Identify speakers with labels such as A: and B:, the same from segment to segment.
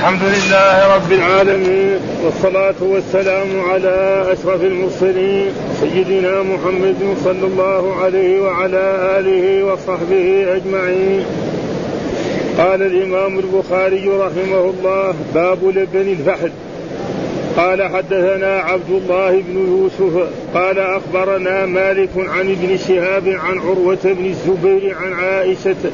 A: الحمد لله رب العالمين والصلاة والسلام على أشرف المرسلين سيدنا محمد صلى الله عليه وعلى آله وصحبه أجمعين. قال الإمام البخاري رحمه الله باب لبن الفحل. قال حدثنا عبد الله بن يوسف قال أخبرنا مالك عن ابن شهاب عن عروة بن الزبير عن عائشة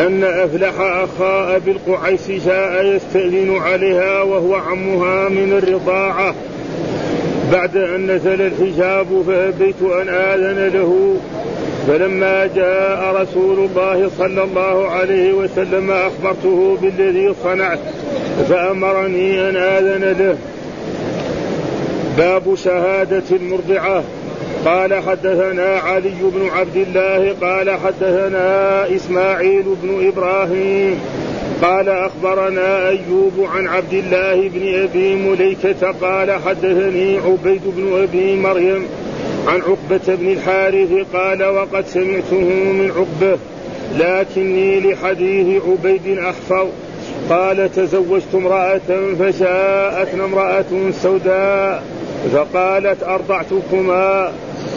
A: أن أفلح أخا أبي القعيس جاء يستأذن عليها وهو عمها من الرضاعة. بعد أن نزل الحجاب فأبيت أن آذن له. فلما جاء رسول الله صلى الله عليه وسلم أخبرته بالذي صنعت فأمرني أن آذن له. باب شهادة المرضعة. قال حدثنا علي بن عبد الله قال حدثنا إسماعيل بن إبراهيم قال أخبرنا أيوب عن عبد الله بن أبي مليكة قال حدثني عبيد بن أبي مريم عن عقبة بن الحارث قال وقد سمعته من عقبة لكني لحديث عبيد احفظ قال تزوجت امرأة فجاءتنا امرأة سوداء. فقالت أرضعتكما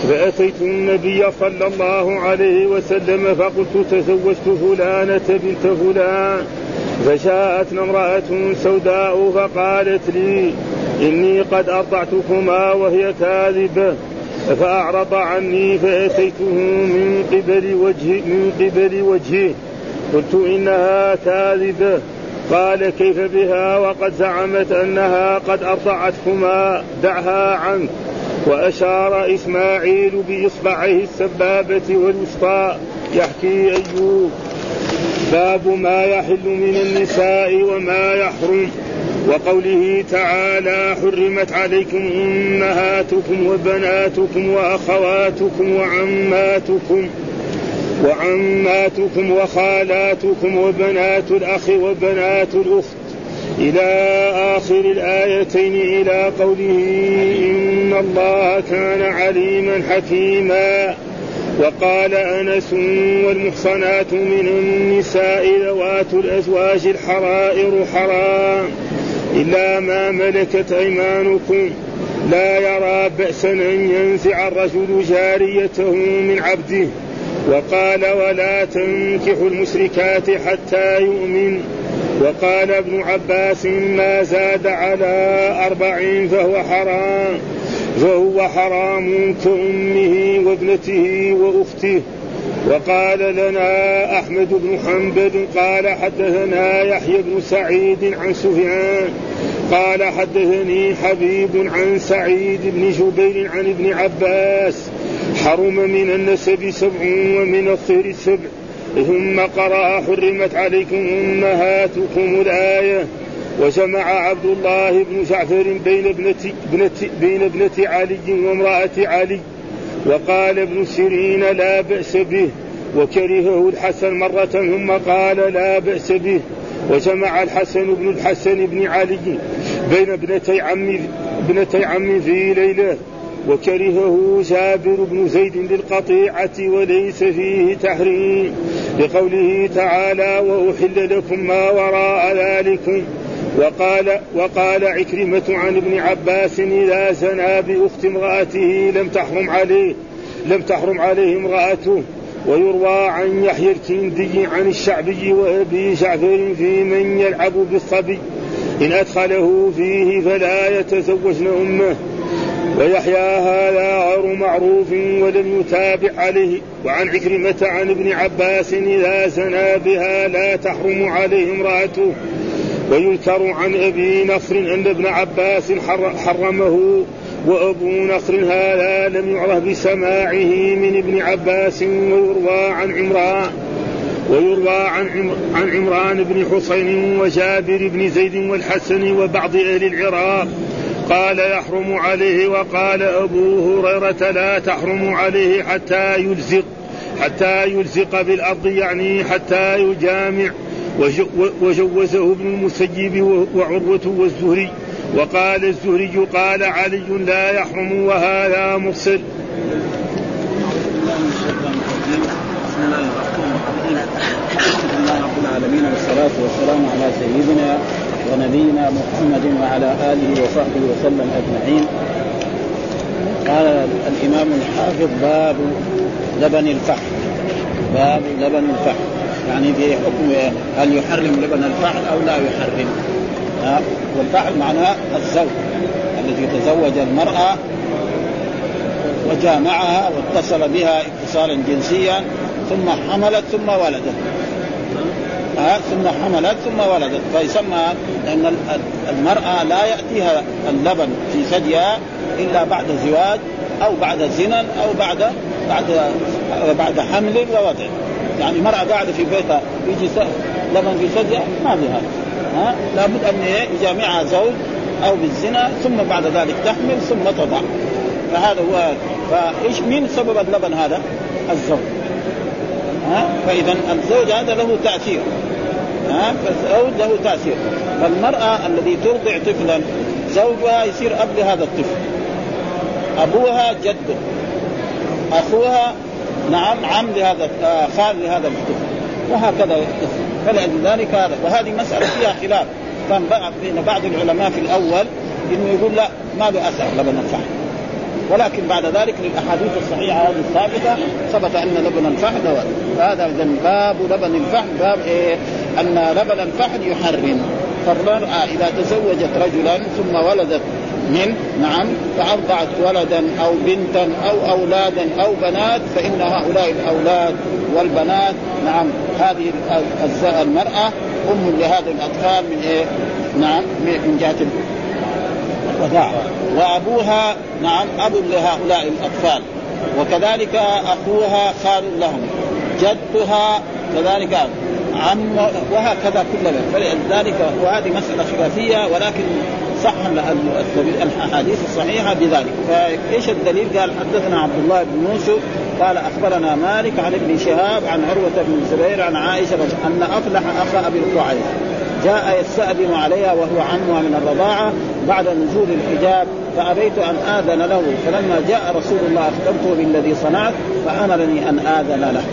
A: فأتيت النبي صلى الله عليه وسلم فقلت تزوجت فلانة بنت فلان. فجاءتنا امرأة سوداء فقالت لي إني قد أرضعتكما وهي كاذبة فأعرض عني فأتيته من قبل وجهي من قبل وجهه قلت إنها كاذبة. قال كيف بها وقد زعمت أنها قد أرضعتكما دعها عنك. وأشار إسماعيل بإصبعه السبابة والوسطى يحكي أيوب باب ما يحل من النساء وما يحرم. وقوله تعالى حرمت عليكم أمهاتكم وبناتكم وأخواتكم وعماتكم. وعماتكم وخالاتكم وبنات الأخ وبنات الأخت إلى آخر الآيتين إلى قوله إن الله كان عليما حكيما. وقال أنس والمحصنات من النساء ذوات الأزواج الحرائر حرام إلا ما ملكت أيمانكم. لا يرى بأسا أن ينزع الرجل جاريته من عبده. وقال ولا تنكحوا المشركات حتى يؤمن. وقال ابن عباس ما زاد على أربع فهو حرام فهو حرام كأمه وابنته وأخته. وقال لنا أحمد بن حنبل قال حدثنا يحيى بن سعيد عن سفيان قال حدثني حبيب عن سعيد بن جبير عن ابن عباس حرم من النسب سبع ومن الطير سبع. ثم قرأ حرمت عليكم أمهاتكم الآية. وجمع عبد الله بن جعفر بين ابنة, ابنة بين ابنة علي وامرأة علي. وقال ابن سيرين لا بأس به. وكرهه الحسن مرة ثم قال لا بأس به. وجمع الحسن بن الحسن بن علي بين ابنتي عم ابنتي عم في ليلة. وكرهه جابر بن زيد للقطيعة وليس فيه تحريم. لقوله تعالى وأحل لكم ما وراء ذلكم وقال وقال عكرمة عن ابن عباس إذا زنى بأخت امرأته لم تحرم عليه لم تحرم عليه امرأته ويروى عن يحيى الكندي عن الشعبي وأبي جعفر في من يلعب بالصبي إن أدخله فيه فلا يتزوجن أمه ويحيى هذا غير معروف ولم يتابع عليه. وعن عكرمة عن ابن عباس إذا زنى بها لا تحرم عليه امرأته. وينكر عن أبي نصر أن ابن عباس حرمه. وأبو نصر هذا لم يعرف بسماعه من ابن عباس ويروى عن عمران. ويروى عن عن عمران بن حسين وجابر بن زيد والحسن وبعض أهل العراق. قال يحرم عليه وقال أبو هريرة لا تحرم عليه حتى يلزق حتى يلزق بالأرض يعني حتى يجامع. وجوزه ابن المسيب وعروة والزهري. وقال الزهري قال علي لا يحرم وهذا مرسل
B: الحمد لله رب العالمين والصلاة والسلام على سيدنا
C: ونبينا محمد وعلى آله وصحبه وسلم أجمعين. قال الإمام الحافظ باب لبن الفحم. باب لبن الفحم. يعني في حكم هل يحرم لبن الفحل أو لا يحرم. والفحل معناه الزوج الذي تزوج المرأة وجامعها واتصل بها اتصالا جنسيا ثم حملت ثم ولدت. ها؟ ثم حملت ثم ولدت. فيسمى لأن المرأة لا يأتيها اللبن في ثديها إلا بعد زواج أو بعد زنا أو بعد بعد بعد حمل ووضع. يعني مرأة قاعدة في بيتها يجي لبن في ثديها ما هذا. ها؟ لابد أن يجامعها زوج أو بالزنا ثم بعد ذلك تحمل ثم تضع. فهذا هو فايش مين سبب اللبن هذا؟ الزوج. ها؟ فإذا الزوج هذا له تأثير. ها؟ فالزوج له تأثير. فالمرأة الذي ترضع طفلا زوجها يصير أب لهذا الطفل. أبوها جده أخوها نعم عم لهذا آه خال لهذا الطفل. وهكذا فلذلك هذا. وهذه مسألة فيها خلاف. كان بين بعض العلماء في الأول إنه يقول لا ما له أثر لبن الفحم ولكن بعد ذلك للأحاديث الصحيحة هذه الثابتة ثبت أن لبن الفحم هذا اذا باب لبن الفحم باب إيه أن لبن الفحم يحرم فالمراه إذا تزوجت رجلا ثم ولدت من نعم فأرضعت ولدا أو بنتا أو أولادا أو بنات فإن هؤلاء الأولاد والبنات نعم هذه المرأة أم لهذه الأطفال من إيه؟ نعم من جهة الرضاعة وأبوها نعم أب لهؤلاء الأطفال. وكذلك أخوها خال لهم. جدها كذلك عم وهكذا كل فلذلك وهذه مسألة خلافية ولكن صح الأحاديث الصحيحة بذلك. فإيش الدليل؟ قال حدثنا عبد الله بن يوسف قال أخبرنا مالك عن ابن شهاب عن عروة بن الزبير عن عائشة أن أفلح أخا أبي القعيس جاء يستأذن عليها وهو عمها من الرضاعة بعد نزول الحجاب فأبيت أن آذن له فلما جاء رسول الله أخبرته بالذي صنعت فأمرني أن آذن له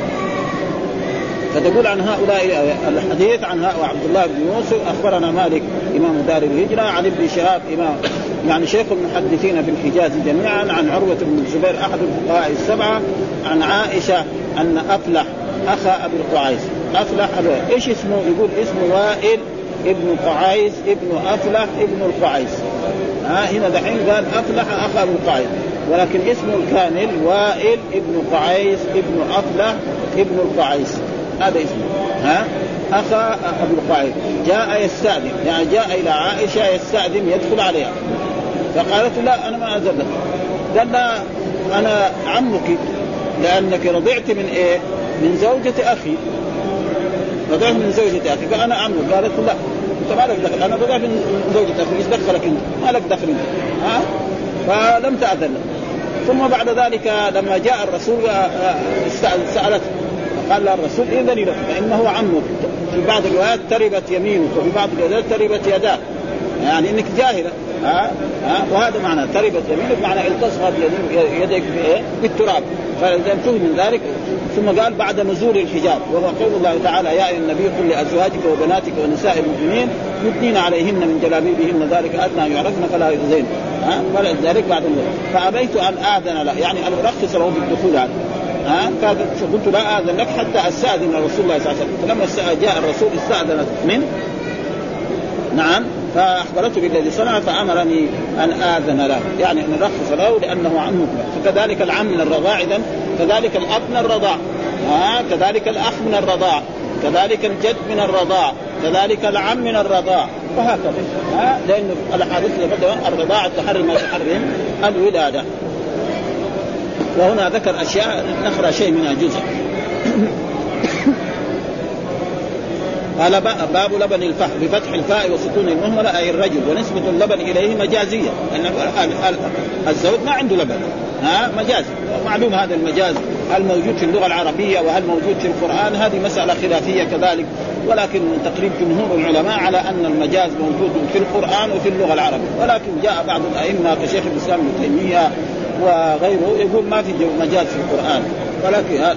C: فتقول عن هؤلاء الحديث عن عبد الله بن يوسف أخبرنا مالك إمام دار الهجرة عن ابن شهاب إمام يعني شيخ المحدثين في الحجاز جميعا عن عروة بن الزبير أحد الفقهاء السبعة عن عائشة أن أفلح أخا أبي القعيس أفلح أبي. إيش اسمه؟ يقول اسمه وائل ابن قعيس ابن أفلح ابن القعيس. ها هنا دحين قال أفلح اخا ابو القعيس. ولكن اسمه الكامل وائل ابن قعيس ابن أفلح ابن القعيس. هذا اسمه. ها أخا أبو القعيد جاء يستأذن. يعني جاء إلى عائشة يستأذن يدخل عليها. فقالت لا أنا ما اذن لك قال لا أنا عمك. لأنك رضعت من إيه؟ من زوجة أخي. رضعت من زوجة أخي قال أنا عمك. قالت لا أنت ما لك دخل. أنا رضعت من زوجة أخي إيش دخلك أنت؟ ما لك دخل أنت. ها؟ فلم تأذن. ثم بعد ذلك لما جاء الرسول آه، آه، سالته قال الرسول إذن له فإنه عمك. في بعض الروايات تربت يمينك وفي بعض الروايات تربت يداك. يعني إنك جاهلة. ها؟ ها؟ وهذا معنى تربت يمينك معنى التصقت يديك بالتراب. فاذا انتهي من ذلك ثم قال بعد نزول الحجاب وهو قول الله تعالى يا أيها النبي قل لأزواجك وبناتك ونساء المؤمنين يدنين عليهن من جلابيبهن. ذلك أدنى يعرفن فلا يؤذين. ها؟ فلذلك بعد فأبيت أن آذن له. يعني أن أرخص له بالدخول عنه ها؟ فقلت لا آذن لك حتى أستأذن رسول الله صلى الله عليه وسلم. فلما جاء الرسول استأذنت من؟ نعم. فأخبرته بالذي صنع فأمرني أن آذن له. يعني أن أرخص له لأنه عمه فكذلك العم من الرضاع اذا كذلك الأب من الرضاع. ها كذلك الأخ من الرضاع. كذلك الجد من الرضاع. كذلك العم من الرضاع. وهكذا. ها لأن الاحاديث اللي الرضاعه تحرم ما تحرم الولادة. وهنا ذكر أشياء نقرا شيء منها جزء قال باب لبن الفحم بفتح الفاء وسكون المهملة أي الرجل ونسبة اللبن إليه مجازية. لأن الزوج ما عنده لبن. ها؟ مجاز. معلوم هذا المجاز. هل موجود في اللغة العربية وهل موجود في القرآن؟ هذه مسألة خلافية كذلك. ولكن تقريب جمهور العلماء على أن المجاز موجود في القرآن وفي اللغة العربية. ولكن جاء بعض الأئمة كشيخ الإسلام ابن تيمية وغيره يقول ما في مجاز في القرآن. ولكن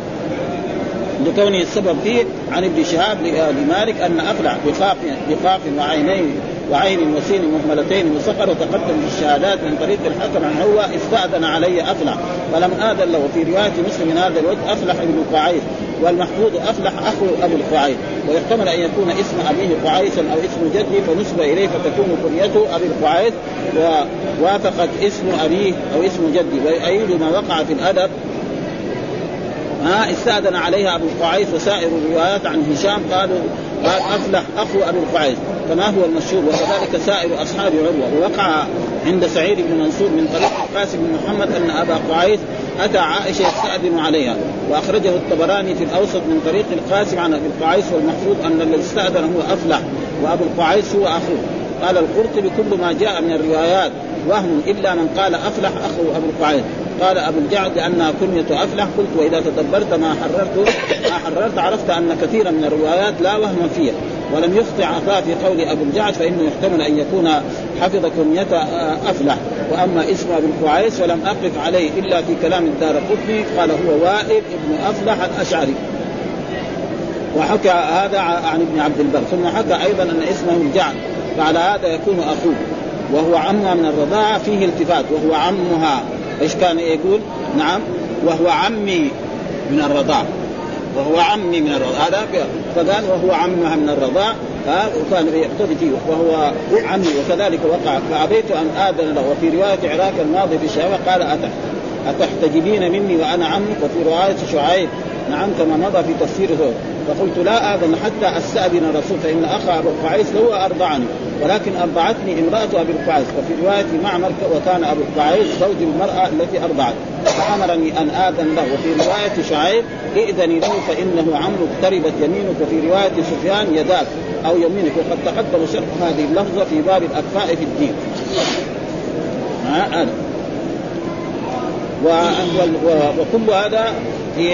C: لكونه السبب فيه عن ابن شهاب لمالك أن افلع بقاف بقاف وعينين وعين وسين مهملتين وسقر وتقدم في الشهادات من طريق الحكم عن هو استأذن علي أفلح فلم آذن له في رواية مسلم من هذا الوجه أفلح ابن قعيس والمحفوظ أفلح أخو أبو القعيس ويحتمل أن يكون اسم أبيه قعيسا أو اسم جده فنسب إليه فتكون كنيته أبي القعيس ووافقت اسم أبيه أو اسم جده. ويؤيد ما وقع في الأدب ها استأذن عليها أبو القعيس وسائر الروايات عن هشام قالوا قال أفلح أخو أبي القعيس كما هو المشهور وكذلك سائر أصحاب عروة. ووقع عند سعيد بن منصور من طريق القاسم بن محمد أن أبا قعيس أتى عائشة يستأذن عليها. وأخرجه الطبراني في الأوسط من طريق القاسم عن أبي القعيس والمفروض أن الذي استأذن هو أفلح وأبو القعيس هو أخوه. قال القرطبي كل ما جاء من الروايات وهم إلا من قال أفلح أخو أبو القعيس قال أبو الجعد لأنها كنية أفلح. قلت وإذا تدبرت ما حررت ما حررت عرفت أن كثيرا من الروايات لا وهم فيها. ولم يخطئ عطاء في قول أبو الجعد فإنه يحتمل أن يكون حفظ كنية أفلح. وأما اسم ابي القعيس فلم أقف عليه إلا في كلام الدار قطني. قال هو وائل ابن أفلح الأشعري. وحكى هذا عن ابن عبد البر. ثم حكى أيضا أن اسمه الجعد. فعلى هذا يكون أخوه. وهو عمها من الرضاعة. فيه التفات. وهو عمها. إيش كان يقول؟ نعم. وهو عمي من الرضاع. وهو عمي من الرضاع. هذا فقال وهو عمها من الرضاع. وكان يقتضي فيه. وهو عمي. وكذلك وقع. فأبيت أن آذن له. وفي رواية عراك الماضي في الشهوة قال أتحتجبين مني وأنا عمك؟ وفي رواية شعيب. نعم كما مضى في تفسيره. فقلت لا آذن حتى أستأذن الرسول فإن أخا أبو القعيس هو أرضعني ولكن أرضعتني امرأة أبي القعيس وفي رواية معمر وكان أبو القعيس زوج المرأة التي أرضعت فأمرني أن آذن له. وفي رواية شعيب ائذني له فإنه عمرو اقتربت يمينك. وفي رواية سفيان يداك أو يمينك. وقد تقدم شرح هذه اللفظة في باب الأكفاء في الدين. هذا. وكل هذا في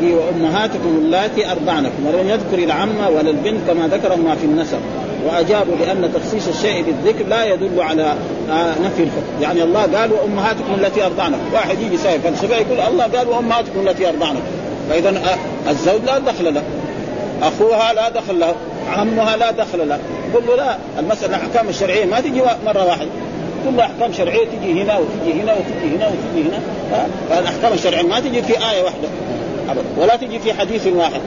C: في أمهاتكم اللاتي أرضعنكم ولم يذكر العم ولا البنت كما ذكرهما في النسب. وأجابوا بأن تخصيص الشيء بالذكر لا يدل على آه، نفي الحكم، يعني الله قال وأمهاتكم التي أرضعنكم، واحد يجي سايب فلسفة يقول الله قال وأمهاتكم التي أرضعنكم، فاذا آه، الزوج لا دخل له، أخوها لا دخل له، عمها لا دخل له، يقول له لا المسألة الأحكام الشرعية ما تجي مرة واحدة، كل أحكام شرعية تجي هنا وتجي هنا وتجي هنا وتجي هنا فالاحكام الشرعية ما تجي في آية واحدة ابدا ولا تجي في حديث واحد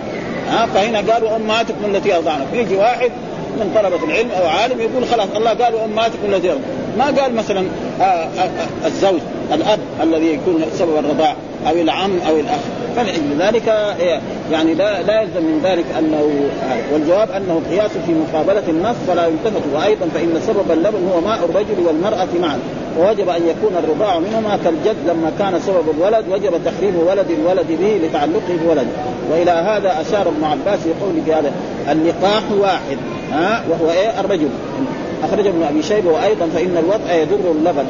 C: ها؟ فهنا قالوا امهاتكم التي ارضعنكم يجي واحد من طلبة العلم أو عالم يقول خلاص الله قال أمهاتكم التي ما قال مثلا آه، آه، آه، الزوج الأب الذي يكون سبب الرضاع أو العم أو الأخ فلذلك يعني لا لا يلزم من ذلك انه والجواب أنه قياس في مقابلة النص فلا يلتفت. وأيضا فإن سبب اللبن هو ماء الرجل والمرأة معا. ووجب أن يكون الرضاع منهما كالجد لما كان سبب الولد. وجب تحريم ولد الولد به لتعلقه بولد. وإلى هذا أشار ابن عباس في قوله هذا اللقاح واحد. ها وهو إيه؟ الرجل. اخرج ابن أبي شيبة. وأيضا فإن الوضع يضر اللبن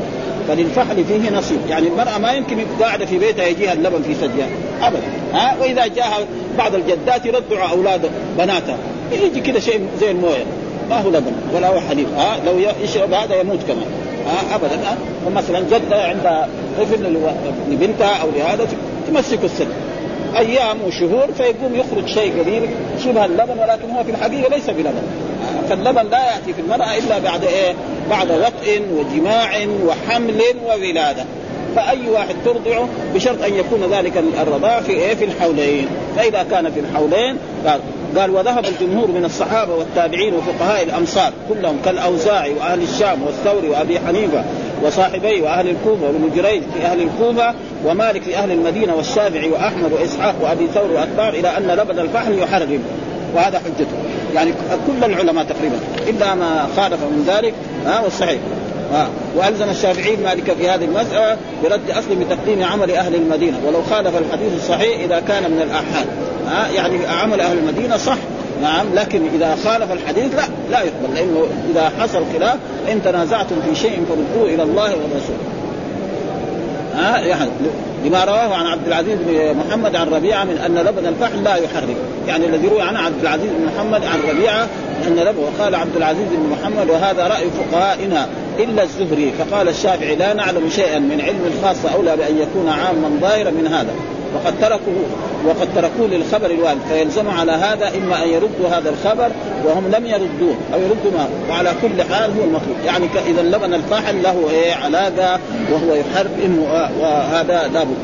C: فللفحل فيه نصيب. يعني المرأة ما يمكن قاعدة في بيتها يجيها اللبن في ثديها أبدا. ها؟ وإذا جاءها بعض الجدات يرضع أولاد بناتها. يجي كذا شيء زي المويه ما هو لبن ولا هو حليب. ها؟ لو يشرب هذا يموت كمان. ها؟ ابدا. ها؟ ومثلا جدة عندها طفل لبنتها أو لهذا تمسك السن أيام وشهور فيقوم يخرج شيء قليل شبه اللبن ولكن هو في الحقيقة ليس بلبن. فاللبن لا يأتي في المرأة إلا بعد إيه؟ بعد وطء وجماع وحمل وولادة. فأي واحد ترضعه بشرط أن يكون ذلك الرضاع في إيه؟ في الحولين. فإذا كان في الحولين قال قال وذهب الجمهور من الصحابة والتابعين وفقهاء الأمصار كلهم كالأوزاعي وأهل الشام والثوري وأبي حنيفة وصاحبي وأهل الكوفة وابن جريج في أهل الكوفة ومالك في أهل المدينة والشافعي وأحمد وإسحاق وأبي ثور واتباع إلى أن لبن الفحل يحرم. وهذا حجته. يعني كل العلماء تقريبا. إلا ما خالف من ذلك ها والصحيح ها وألزم الشافعي مالك في هذه المسألة برد أصل بتقديم عمل أهل المدينة. ولو خالف الحديث الصحيح إذا كان من الأحاد. ها يعني عمل أهل المدينة صح. نعم لكن إذا خالف الحديث لا لا يقبل لأنه إذا حصل خلاف إن تنازعتم في شيء فردوه إلى الله والرسول. ها يعني لما رواه عن عبد العزيز بن محمد عن ربيعة من أن لبن الفحل لا يحرم، يعني الذي روي عن عبد العزيز بن محمد عن ربيعة أن لبن وقال عبد العزيز بن محمد وهذا رأي فقهائنا إلا الزهري. فقال الشافعي لا نعلم شيئا من علم الخاصه أولى بأن يكون عاما ظاهرا من هذا. وقد تركوا وقد تركوه للخبر الوارد. فيلزم على هذا إما أن يردوا هذا الخبر وهم لم يردوه أو يردوا ما وعلى كل حال هو المطلوب. يعني إذا لبن الفاحل له إيه علاقة وهو يحرم وهذا لابد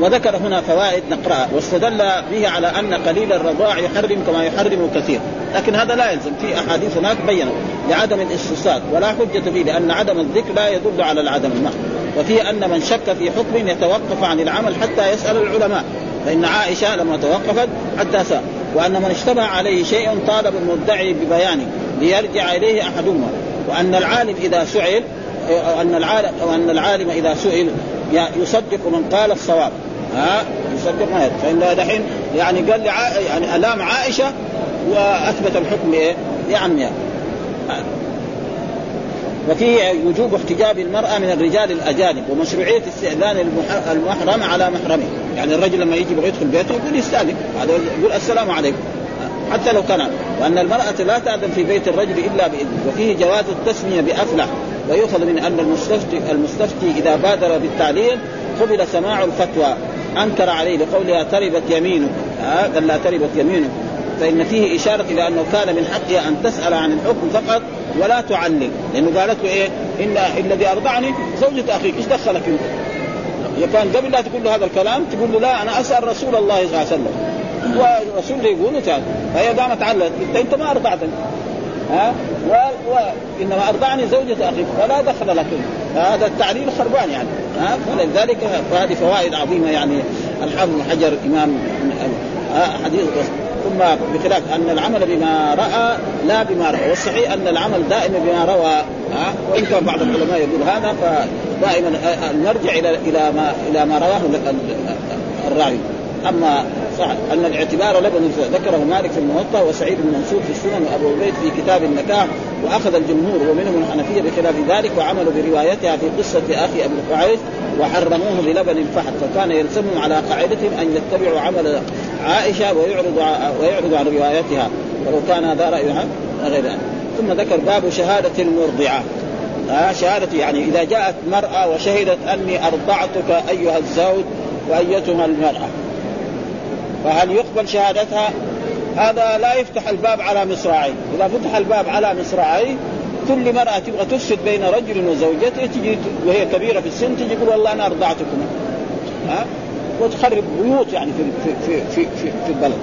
C: وذكر هنا فوائد نقرأها. واستدل به على أن قليل الرضاع يحرم كما يحرم كثير. لكن هذا لا يلزم. في أحاديث هناك بينوا لعدم الاستفساد ولا حجة فيه لأن عدم الذكر لا يدل على العدم. المحض وفي أن من شك في حكم يتوقف عن العمل حتى يسأل العلماء. فإن عائشة لما توقفت حتى سأل. وأن من اشتبه عليه شيء طالب المدعي ببيانه ليرجع إليه أحدهما. وأن العالم إذا سئل وان العالم وان العالم إذا سئل يصدق من قال الصواب. ها؟ يصدق ما فإن دحين يعني قال لي يعني ألام عائشة وأثبت الحكم إيه؟ لعمها. وفيه وجوب احتجاب المرأة من الرجال الأجانب ومشروعية استئذان المحرم على محرمه. يعني الرجل لما يجي يدخل بيته يقول يستأذن. هذا يقول السلام عليكم. حتى لو كان وأن المرأة لا تأذن في بيت الرجل إلا بإذنه. وفيه جواز التسمية بأفلح. ويؤخذ من أن المستفتي, المستفتي إذا بادر بالتعليل قبل سماع الفتوى. أنكر عليه لقولها تربت يمينك قال لا تربت يمينك فإن فيه إشارة إلى أنه كان من حقها أن تسأل عن الحكم فقط. ولا تعلل لأنه قالت له إيه؟ إن الذي أرضعني زوجة أخيك. إيش دخلك هي كان قبل لا تقول له هذا الكلام تقول له لا أنا أسأل رسول الله صلى الله عليه وسلم. والرسول يقول تعال فهي قامت علت. انت أنت ما ارضعتني ها؟ و... و... إنما أرضعني زوجة أخيك. ولا دخل لك. هذا التعليل خربان يعني. ها؟ فلذلك فهذه فوائد عظيمة يعني. الحافظ حجر إمام حديث ثم بخلاف أن العمل بما رأى لا بما رأى. والصحيح أن العمل دائما بما روى ها؟ وإن كان بعض العلماء يقول هذا فدائما نرجع إلى إلى ما إلى ما رواه الراوي. أما صح أن الاعتبار لبن ذكره مالك في الموطأ وسعيد بن منصور في السنن وأبو عبيد في كتاب النكاح وأخذ الجمهور ومنهم الحنفية بخلاف ذلك وعملوا بروايتها في قصة أخي ابي القعيس وحرموه بلبن الفحل فكان يلزمهم على قاعدتهم أن يتبعوا عمل عائشة ويعرض ويعرض عن روايتها ولو كان هذا رأيها غير ذلك. ثم ذكر باب شهادة المرضعة. آه شهادة يعني إذا جاءت مرأة وشهدت أني أرضعتك أيها الزوج وأيتها المرأة. فهل يقبل شهادتها؟ هذا لا يفتح الباب على مصراعي، إذا فتح الباب على مصراعي كل مرأة تبغى تفسد بين رجل وزوجته تجي وهي كبيرة في السن تجي تقول والله أنا أرضعتكم ها وتخرب بيوت يعني في في في في, في البلد.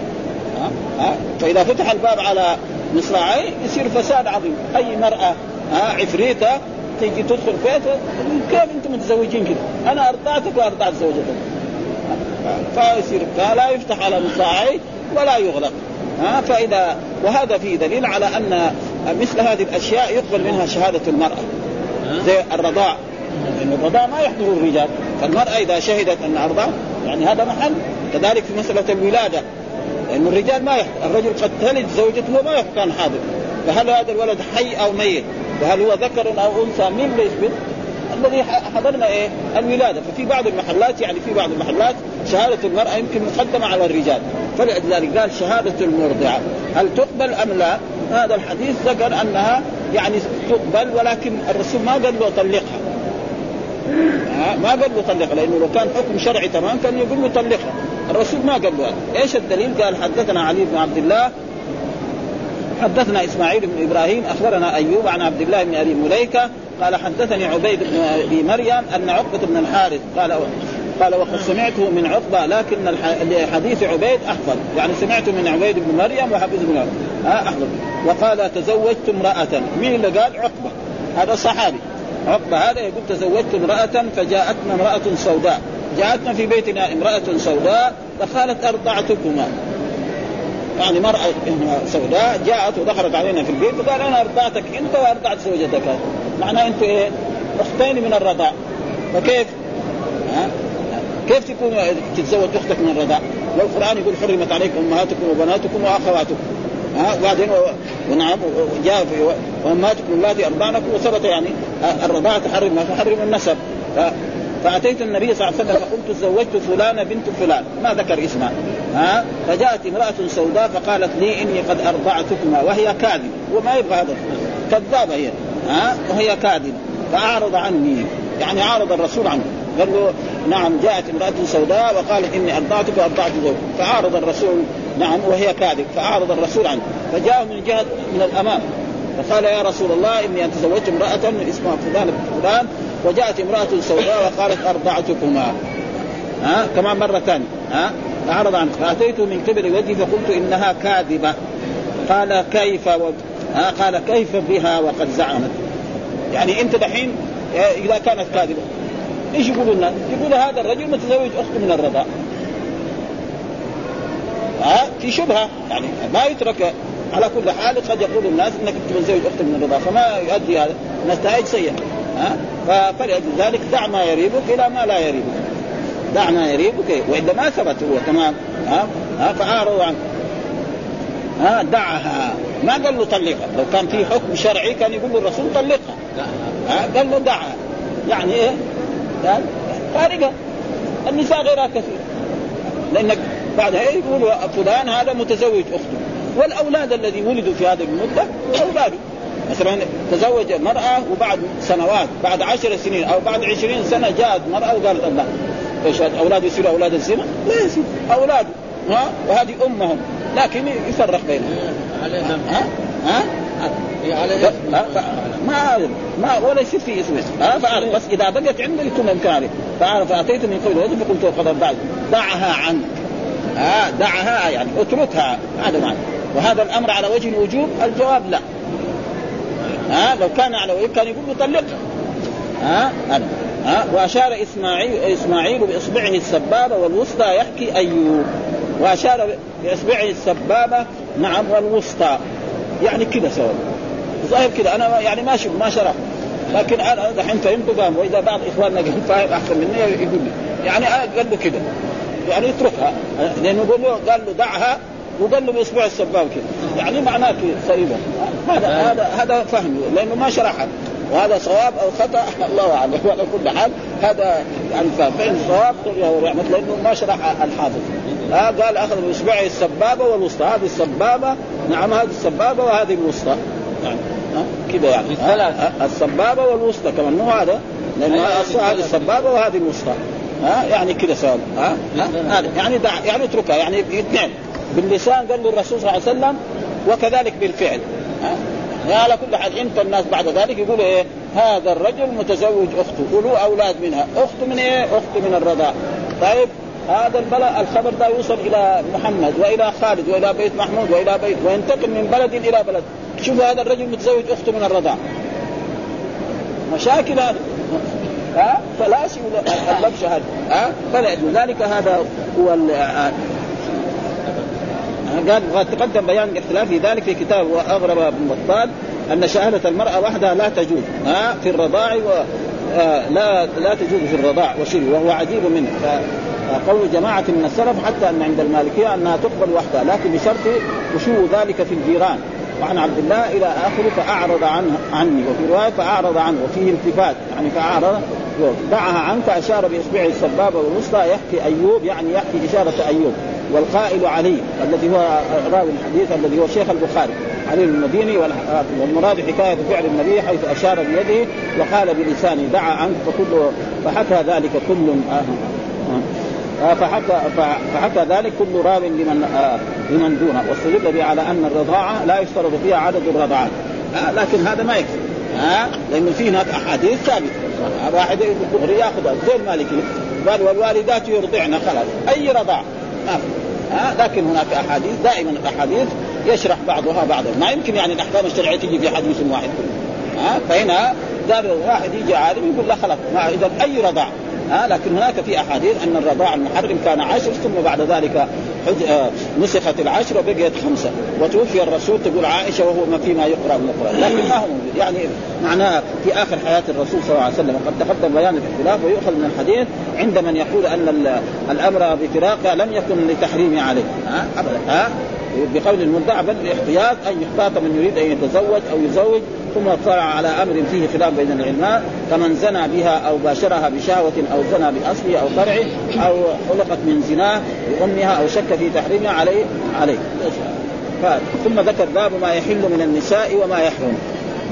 C: ها؟ ها؟ فإذا فتح الباب على مصراعي يصير فساد عظيم، أي مرأة ها؟ عفريتة تيجي تدخل بيته كيف أنتم متزوجين كذا؟ أنا أرضعتك وأرضعت زوجتك. فيصير فلا يفتح على مصراعي ولا يغلق. ها؟ فإذا وهذا فيه دليل على أن مثل هذه الأشياء يقبل منها شهادة المرأة. زي الرضاع. لأن الرضاع ما يحضر الرجال. فالمرأة إذا شهدت أن أرضع يعني هذا محل. كذلك في مسألة الولادة. لأن الرجال ما يحضر. الرجل قد تلد زوجته وما كان حاضر. فهل هذا الولد حي أو ميت؟ وهل هو ذكر أو أنثى؟ مين يثبت؟ الذي حضرنا إيه؟ الولادة. ففي بعض المحلات يعني في بعض المحلات شهادة المرأة يمكن مقدمة على الرجال. فلذلك قال شهادة المرضعة. هل تقبل أم لا؟ هذا الحديث ذكر أنها يعني تقبل ولكن الرسول ما قال له طلقها ما قال له طلقها لأنه لو كان حكم شرعي تمام كان يقول له طلقها الرسول ما قال له إيش الدليل؟ قال حدثنا علي بن عبد الله حدثنا إسماعيل بن إبراهيم أخبرنا أيوب عن عبد الله بن أبي مليكة قال حدثني عبيد بن أبي مريم أن عقبة بن الحارث قال قال وقد سمعته من عقبة لكن حديث عبيد أحفظ. يعني سمعته من عبيد بن مريم وحفظ بن ها أحفظ. وقال تزوجت امرأة. مين اللي قال؟ عقبة. هذا صحابي. عقبه هذا يقول تزوجت امرأة فجاءتنا امرأة سوداء جاءتنا في بيتنا امرأة سوداء فقالت أرضعتكما يعني مرأة سوداء جاءت ودخلت علينا في البيت وقال أنا أرضعتك أنت وأرضعت زوجتك معناه أنت إيه؟ أختين من الرضاع فكيف؟ ها؟ كيف تكون تتزوج أختك من الرضاع؟ والقرآن يقول حرمت عليكم أمهاتكم وبناتكم وأخواتكم ها وبعدين ونعم جاء في وامهاتكم اللاتي ارضعنكم وثبت يعني الرضاعة تحرم ما تحرم النسب. فأتيت النبي صلى الله عليه وسلم فقلت تزوجت فلانة بنت فلان ما ذكر اسمها. ها؟ فجاءت امرأة سوداء فقالت لي إني قد أرضعتكما وهي كاذب وما يبغى هذا كذابة هي. ها؟ وهي كاذب فأعرض عني. يعني عارض الرسول عنه. قال له نعم جاءت امرأة سوداء وقالت إني أرضعتك وأرضعت زوجك. فاعرض الرسول نعم وهي كاذب فاعرض الرسول عنه. فجاء من جهة من الأمام. فقال يا رسول الله ان تزوجت امرأة اسمها فلان فلان وجاءت امرأة سوداء وقالت أرضعتكما. ها؟ كمان مرة ثانية. ها؟ اعرض عنه. فأتيت من قبل وجهي فقلت إنها كاذبة. قال كيف و... ها؟ قال كيف بها وقد زعمت. يعني أنت دحين إذا كانت كاذبة. إيش يقولوا الناس؟ يقول هذا الرجل متزوج اخته من الرضاع. ها؟ في شبهة. يعني ما يترك على كل حال قد يقول الناس إنك متزوج اخته من الرضاعه فما يؤدي هذا. نتائج سيئة. ها؟ فلأجل ذلك. دع ما يريبك إلى ما لا يريبك. دع ما يريبك. والا ما ثبت هو تمام؟ ها؟ ها؟ فأعرضوا عنه. ها؟ دعها. ما قال له طلقها. لو كان في حكم شرعي كان يقول له الرسول طلقها ها؟ قال له دعها. يعني إيه؟ قال فارقه النساء غيرها كثير. لأنك بعدها يقول فلان هذا متزوج أخته. والأولاد الذي ولدوا في هذه المدة اولاده مثلا تزوج مرأة وبعد سنوات بعد عشر سنين أو بعد عشرين سنة جاءت مرأة وقالت الله إيش أولاد يصيروا أولاد الزنا؟ لا يصير. أولاده ها؟ وهذه أمهم. لكن يفرق بينهم. ها؟ ها؟ ما ما ولا يصير في اسم ها فعارف بس اذا بقت عنده يكون امكانه فعارف فاتيت من قول وجه فقلت قد بعد دعها عنك ها دعها يعني اتركها هذا معنى وهذا الامر على وجه الوجوب الجواب لا ها لو كان على وجه كان يقول له طلقها ها أنا. ها واشار اسماعيل اسماعيل باصبعه السبابه والوسطى يحكي ايوب واشار باصبعه السبابه نعم والوسطى يعني كذا سوى. ظاهر كذا. أنا يعني ما شوف ما شرح. لكن أنا دحين فهمت فهم وإذا بعض إخواننا فاهم احسن مني يقول لي. يعني قال له كذا. يعني اتركها. لأنه يقول له قال له دعها. وقال له باصبع السباب كذا. يعني معناه صعيبه هذا هذا هذا فهم. لأنه ما شرحها. وهذا صواب أو خطأ. الله أعلم. وعلى كل حال هذا يعني فهم بين الصواب ورحمه لأنه ما شرح الحافظ. ها قال أخذ باصبعه السبابة والوسطى هذه السبابة نعم هذه السبابة وهذه الوسطى. يعني كذا يعني. السبابة والوسطى كمان مو هذا؟ لأنه هذه السبابة وهذه الوسطى. ها؟ يعني كذا سؤال. ها؟ يعني دع يعني اتركها. يعني اثنين. باللسان قال له الرسول صلى الله عليه وسلم وكذلك بالفعل. ها؟ على كل حال انت الناس بعد ذلك يقولوا إيه؟ هذا الرجل متزوج أخته وله أولاد منها. اخته من إيه؟ اخته من الرضاع. طيب؟ هذا البلاء الخبر ده يوصل إلى محمد وإلى خالد وإلى بيت محمود وإلى بيت وينتقل من بلد إلى بلد. شوفوا هذا الرجل متزوج أخته من الرضاع. مشاكل هذه. ها؟ فلا اللبش هذا ها؟ فلذلك هذا هو قال وقد تقدم بيان الاختلاف في ذلك في كتاب وأغرب ابن بطال أن شهادة المرأة وحدها لا تجوز. ها؟ في الرضاع و آه، لا لا تجوز في الرضاع وشري وهو عجيب منه. قول جماعة من السلف حتى أن عند المالكية أنها تقبل وحدها لكن بشرط خشوع ذلك في الجيران. وعن عبد الله إلى آخره فأعرض عنه عني وفي رواية فأعرض عنه وفيه التفات يعني فأعرض دعها عنه فأشار بإصبعه السبابة والوسطى يحكي أيوب يعني يحكي إشارة أيوب والقائل علي الذي هو راوي الحديث الذي هو شيخ البخاري علي المديني والمراد حكاية فعل النبي حيث أشار بيده وقال بلسانه دعا عنك فكل فحكى ذلك كل آه آه. فحكى فحكى ذلك كل راو لمن آه لمن دونه. واستدل به على أن الرضاعة لا يشترط فيها عدد الرضاعات. آه لكن هذا ما يكفي. ها آه لأنه في هناك أحاديث ثابتة. واحد دغري يأخذها. زي المالكي قال والوالدات يرضعن خلاص. أي رضاعة؟ ها لكن هناك أحاديث دائما الاحاديث يشرح بعضها بعضا. ما يمكن يعني الأحكام الشرعية تجي في حديث واحد. ها فهنا قال واحد يجي عالم يقول لا خلاص. ما إذا أي رضاع ها لكن هناك في أحاديث أن الرضاع المحرم كان عشر ثم بعد ذلك آه، نسخت العشر وبقيت خمسة. وتوفي الرسول تقول عائشة وهو ما فيما يقرأ مقرا لكن ما هو يعني معناه في آخر حياة الرسول صلى الله عليه وسلم وقد تقدم بيان الاختلاف ويؤخذ من الحديث عند من يقول أن الأمر بفراقها لم يكن لتحريم عليه. ابدا. بقول المدعى بل الاحتياط أن يحتاط من يريد أن يتزوج أو يزوج ثم اطلع على أمر فيه خلاف بين العلماء كمن زنى بها أو باشرها بشهوة أو زنى بأصله أو فرعه أو خلقت من زناه بأمها أو شك في تحريمها عليه عليه. ثم ذكر باب ما يحل من النساء وما يحرم.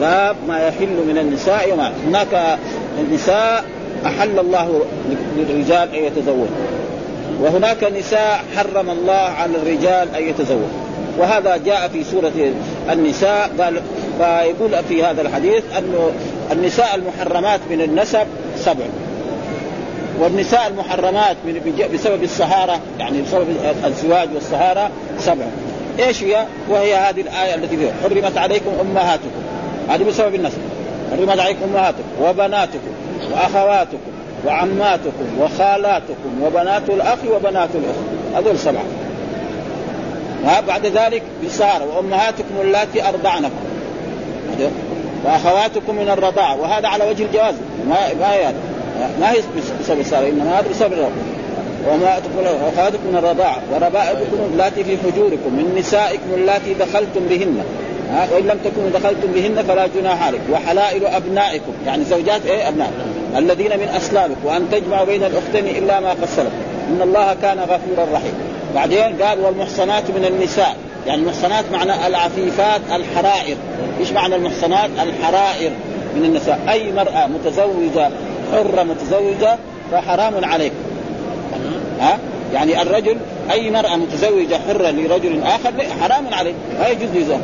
C: باب ما يحل من النساء وما هناك النساء أحل الله للرجال أن يتزوجوا وهناك نساء حرم الله على الرجال أن يتزوجوا وهذا جاء في سورة النساء قال فيقول في هذا الحديث أنه النساء المحرمات من النسب سبع. والنساء المحرمات من بسبب السهارة يعني بسبب الزواج والسهارة سبع. إيش هي؟ وهي هذه الآية التي فيها. حرمت عليكم أمهاتكم. هذه بسبب النسب. حرمت عليكم أمهاتكم وبناتكم وأخواتكم وعماتكم وخالاتكم وبنات الأخ وبنات الأخت. هذول سبعة بعد ذلك بالسهارة وأمهاتكم اللاتي أرضعنكم. وأخواتكم من الرضاعه وهذا على وجه الجواز. ما ما هي ما هي بسبب السهر إنما هذا بسبب الرضاعه وما اخواتكم من الرضاعه وربائبكم اللاتي في حجوركم من نسائكم اللاتي دخلتم بهن. وإن لم تكونوا دخلتم بهن فلا جناح عليكم وحلائل أبنائكم. يعني زوجات إيه؟ أبناء. الذين من اصلابكم وأن تجمعوا بين الأختين إلا ما سلف إن الله كان غفورا رحيما. بعدين قال والمحصنات من النساء. يعني المحصنات معنى العفيفات الحرائر. إيش معنى المحصنات؟ الحرائر من النساء. أي مرأة متزوجة حرة متزوجة فحرام عليك. ها؟ يعني الرجل أي مرأة متزوجة حرة لرجل آخر حرام عليه لا يجوز يزوج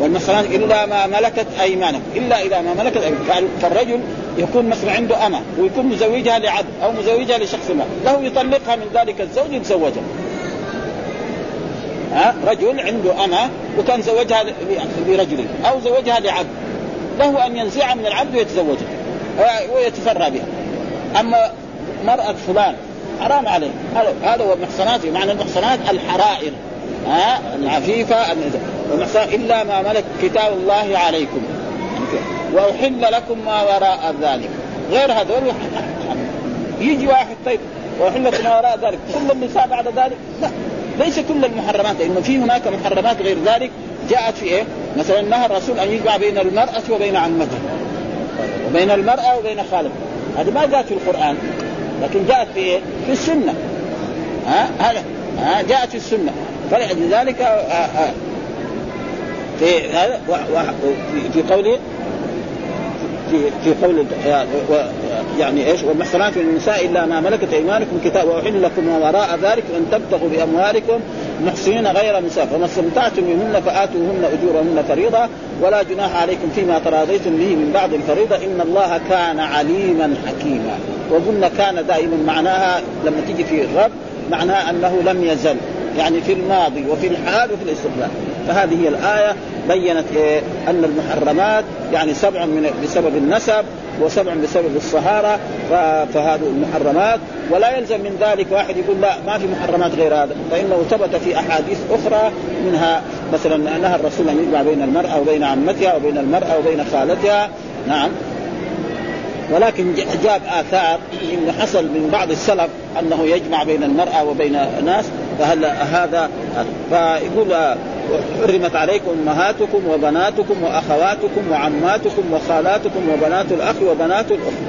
C: والمحصنات إلا ما ملكت ايمانكم إلا إذا ما ملكت أيمانكم فالرجل يكون مثلا عنده أمة ويكون مزوجها لعبد أو مزوجها لشخص ما له يطلقها من ذلك الزوج يتزوجها. ها؟ رجل عنده أمة وكان زوجها لرجل أو زوجها لعبد له أن ينزعها من العبد ويتزوجها ويتفرى بها. أما مرأة فلان حرام عليه. هذا هو المحصنات معنى المحصنات الحرائر. ها؟ العفيفة إلا ما ملك كتاب الله عليكم. وأحل لكم ما وراء ذلك. غير هذول يجي واحد طيب وأحل لكم ما وراء ذلك. كل النساء بعد ذلك؟ لا. ليس كل المحرمات لأنه في هناك محرمات غير ذلك. جاءت في إيه؟ مثلا نهى الرسول أن يجمع بين المرأة وبين عمتها وبين المرأة وبين خالتها هذه ما جاءت في القرآن لكن جاءت في إيه؟ في السنة. ها؟ هذا. ها؟ جاءت في السنة. فلذلك آه، آه، في هذا في قوله في في قول يعني إيش؟ والمحصنات من النساء إلا ما ملكت أيمانكم كتاب وأحل لكم وراء ذلك ان تبتغوا بأموالكم محسنين غير مساف فما استمتعتم منهن فآتوهن أجورهن فريضة ولا جناح عليكم فيما تراضيتم به من بعد الفريضة. إن الله كان عليما حكيما. وقلنا كان دائما معناها لما تيجي في الرب معناها أنه لم يزل. يعني في الماضي وفي الحال وفي الاستقبال فهذه هي الآية. بينت إيه أن المحرمات يعني سبع من بسبب النسب وسبع بسبب الصهارة فهذه المحرمات. ولا يلزم من ذلك واحد يقول لا ما في محرمات غير هذا. فإنه ثبت في أحاديث أخرى منها مثلا نهى الرسول أن يجمع بين المرأة وبين عمتها وبين المرأة وبين خالتها. نعم. ولكن جاب آثار إنه حصل من بعض السلف أنه يجمع بين المرأة وبين الناس فهل هذا فيقول حرمت عليكم أمهاتكم وبناتكم وأخواتكم وعماتكم وخالاتكم وبنات الأخ وبنات الأخت.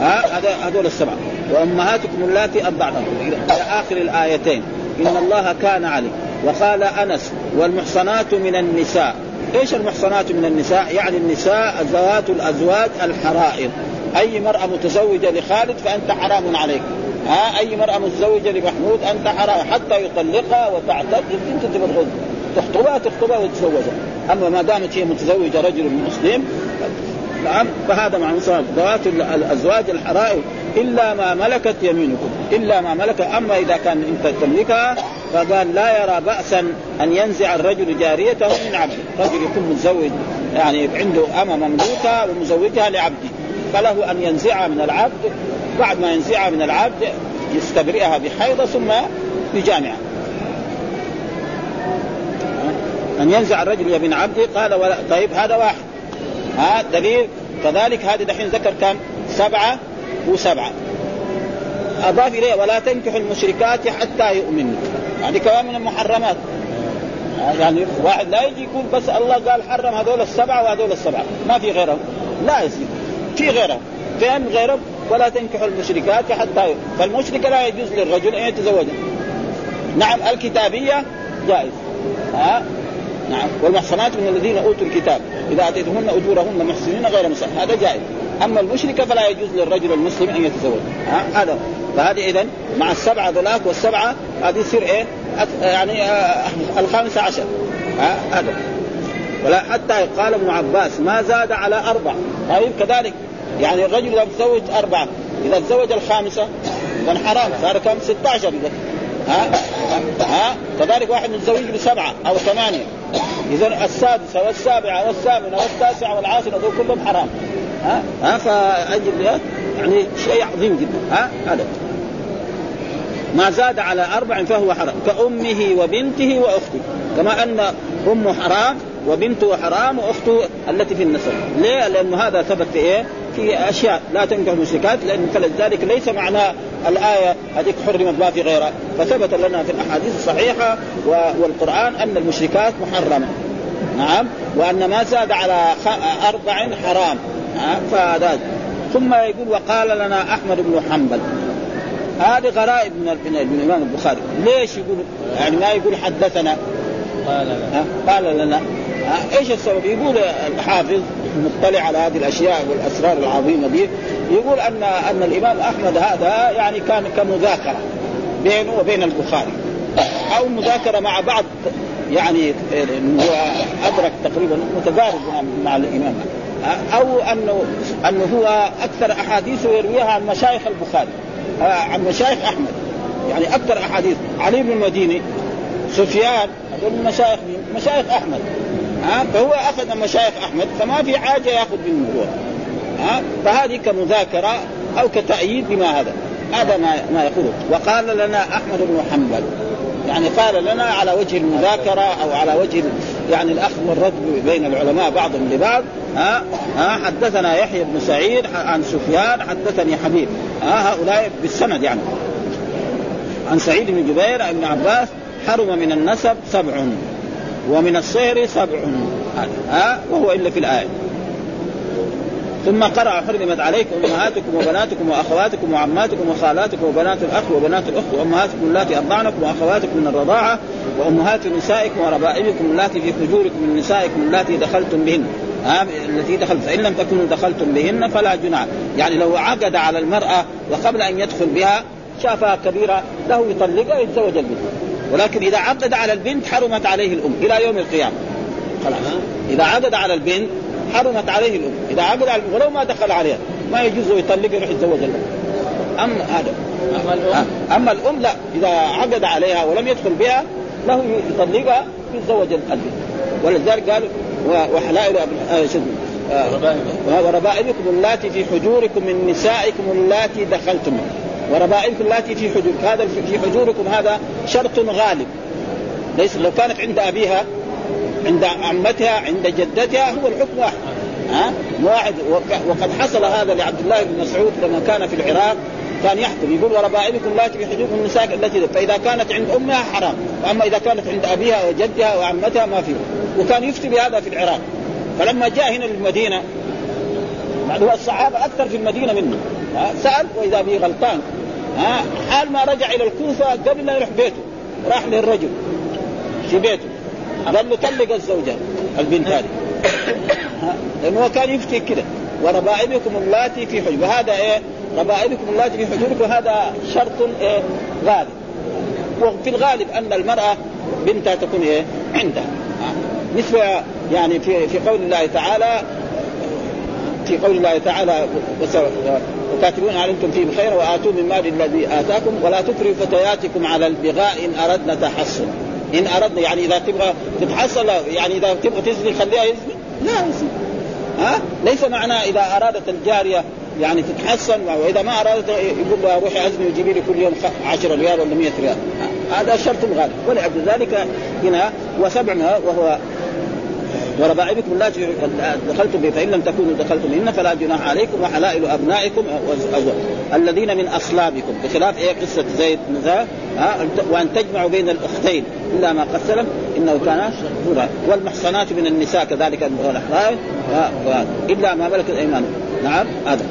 C: ها هذا هذول السبعة. وأمهاتكم اللاتي أرضعنكم. إلى آخر الآيتين. إن الله كان عليم. وقال أنس والمحصنات من النساء. إيش المحصنات من النساء؟ يعني النساء ذوات الأزواج الحرائر. أي مرأة متزوجة لخالد فأنت حرام عليك. ها أي مرأة متزوجة لمحمود أنت حرام حتى يطلقها وتعتد أنت تبغى تخطبها تخطبها وتتزوجها. أما ما دامت هي متزوجة رجل مسلم نعم فهذا مع ذوات الأزواج الحرائر إلا ما ملكت يمينكم. إلا ما ملك. أما إذا كان أنت تملكها فقال لا يرى بأسا أن ينزع الرجل جاريته من عبده، رجل يكون متزوج يعني عنده أمة مملوكة ومزوجها لعبده. فله أن ينزعها من العبد بعد ما ينزعها من العبد يستبرئها بحيضة ثم يجامعها أن ينزع الرجل من عبده قال ولا طيب هذا واحد. ها دليل. كذلك هذه دحين ذكر كم؟ سبعة وسبعة. أضاف اليه ولا تنكحوا المشركات حتى يؤمنوا. يعني كمان من المحرمات. يعني واحد لا يجي يقول بس الله قال حرم هذول السبعة وهذول السبعة. ما في غيرهم. لا يصير في غيرهم. فين غيرهم. ولا تنكحوا المشركات حتى فالمشركه لا يجوز للرجل أن يتزوجها نعم الكتابية جائز ها؟ نعم. والمحصنات من الذين أوتوا الكتاب إذا اتيتهن أجورهن محسنين غير مسلمين هذا جائز. أما المشركه فلا يجوز للرجل المسلم أن يتزوج. ها؟ هذا. فهذه اذا مع السبعة ذولاك والسبعة هذه تصير إيه؟ يعني آه الخامسة عشر. هذا. ولا حتى قال ابن عباس ما زاد على أربع. طيب كذلك يعني الرجل إذا تزوج أربعة إذا تزوج الخامسة اذا حرام صار كم؟ 16 اذا ها؟ ها؟ كذلك واحد متزوج بسبعة أو ثمانية. اذا السادسه والسابعه والثامنه والتاسعه والعاشره هذول كلهم حرام. ها؟ ها؟ فأجل يعني شيء عظيم جدا. ها؟ هذا. ما زاد على أربع فهو حرام. كأمه وبنته وأخته. كما أن أمه حرام وبنته حرام وأخته التي في النسب. ليه؟ لأنه هذا ثبت في إيه؟ في أشياء لا تنكح المشركات لأن فلذلك ليس معنى الآية هذيك حرمت ما في غيرها. فثبت لنا في الأحاديث الصحيحة والقرآن أن المشركات محرمة. نعم؟ وأن ما زاد على أربع حرام. فهذا. ثم يقول وقال لنا أحمد بن حنبل. هذه غرائب من الإمام البخاري. ليش يقول يعني ما يقول حدثنا؟ قال لنا قال لنا. إيش السبب؟ يقول الحافظ مطلع على هذه الأشياء والأسرار العظيمة دي يقول ان أن الإمام أحمد هذا يعني كان كمذاكرة بينه وبين البخاري. أو مذاكرة مع بعض يعني هو أدرك تقريبا متقارب مع الإمام. أو انه أنه هو أكثر احاديثه يرويها عن مشايخ البخاري. عن مشايخ أحمد. يعني أكثر أحاديث. علي بن المديني سفيان هذول مشايخ مشايخ أحمد. ها فهو أخذ مشايخ أحمد فما في حاجة يأخذ منه هو ها فهذه كمذاكرة أو كتأييد بما هذا. هذا ما ما يقوله وقال لنا أحمد بن حنبل يعني قال لنا على وجه المذاكرة أو على وجه يعني الأخذ والرد بين العلماء بعضهم لبعض ها ها حدثنا يحيى بن سعيد عن سفيان حدثني حبيب ها هؤلاء بالسند يعني. عن سعيد بن جبير ابن عباس حرم من النسب سبع. ومن الصهر سبع. ها؟ وهو إلا في الآية. ثم قرأ حرمت عليكم أمهاتكم وبناتكم وأخواتكم وعماتكم وخالاتكم وبنات الأخ وبنات الأخت وأمهاتكم اللاتي أرضعنكم وأخواتكم من الرضاعة وأمهات نسائكم وربائبكم اللاتي في حجوركم من نسائكم اللاتي دخلتم بهن. التي دخلت. فإن لم تكونوا دخلتم بهن فلا جناح. يعني لو عقد على المرأة وقبل أن يدخل بها شافها كبيرة له يطلقها يتزوج البنت. ولكن إذا عقد على البنت حرمت عليه الأم إلى يوم القيامة. خلاص. إذا عقد على البنت حرمت عليه الأم. إذا عقد على ولو ما دخل عليها. ما يجوز يطلق يروح يتزوج الأم أما هذا. أما الأم؟ أما الأم لا. إذا عقد عليها ولم يدخل بها له يطلقها يتزوج البنت ولذلك قال وحلائل وربائبكم اللاتي في حجوركم من نسائكم اللاتي دخلتم. وربائبكم اللاتي في حجوركم هذا في حجوركم هذا شرط غالب. ليس لو كانت عند أبيها عند عمتها عند جدتها هو الحكم واحد. ها؟ واحد. وقد حصل هذا لعبد الله بن مسعود لما كان في العراق. كان يحكم. يقول وربائبكم اللاتي في حجوركم النساء التي فإذا كانت عند أمها حرام. وأما إذا كانت عند أبيها وجدها وعمتها ما فيه. وكان يفتي بهذا في العراق. فلما جاء هنا للمدينة الصحابة أكثر في المدينة منه. سأل وإذا به غلطان. ها حال ما رجع إلى الكوفة قبل لا يروح بيته راح للرجل في بيته. قال له طلق الزوجة البنت هذه. لأنه هو كان يفتي كده. وربائبكم اللاتي في حجب وهذا إيه؟ ربائبكم اللاتي في حجوركم هذا شرط إيه؟ غالب. وفي الغالب أن المرأة بنتها تكون إيه؟ عندها. مثل يعني في في قول الله تعالى في قول الله تعالى وكاتبون علمتم فيه بخير وآتوا من مال الذي آتاكم ولا تكرهوا فتياتكم على البغاء إن أردنا تحصن. إن أردنا يعني إذا تبغى تتحصل يعني إذا تبغى تزني خليها يزني. لا يزني ها؟ ليس معناه إذا أرادت الجارية يعني تتحسن وإذا ما أرادت يقول لها روحي أزني وجيبي لي كل يوم 10 ريال ولا 100 ريال. هذا شرط غالب. ولأجل ذلك هنا وسبع وهو وربائبكم اللاتي دخلتم به فإن لم تكونوا دخلتم بهن فلا جناح عليكم وحلائل أبنائكم الذين من اصلابكم بخلاف إيه قصة زيد زيد وأن تجمعوا بين الأختين. إلا ما قد سلم إنه كان هدى والمحصنات من النساء كذلك إلا ما ملكت أيمانكم. نعم هذا.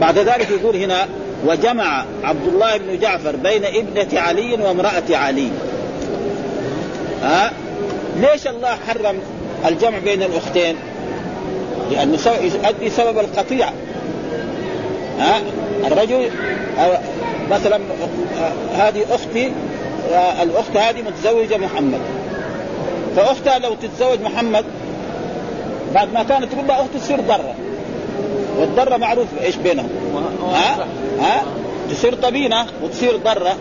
C: بعد ذلك يقول هنا وجمع عبد الله بن جعفر بين ابنة علي وامرأة علي. ها؟ ليش الله حرم الجمع بين الأختين؟ لأنه يؤدي سبب القطيعه ها؟ الرجل مثلا هذه أختي الأخت هذه متزوجة محمد. فأختها لو تتزوج محمد بعد ما كانت تقول لها أخت تصير ضرة. والضرة معروف إيش بينهم؟ ها؟ ها؟ تصير طبينة وتصير ضرة.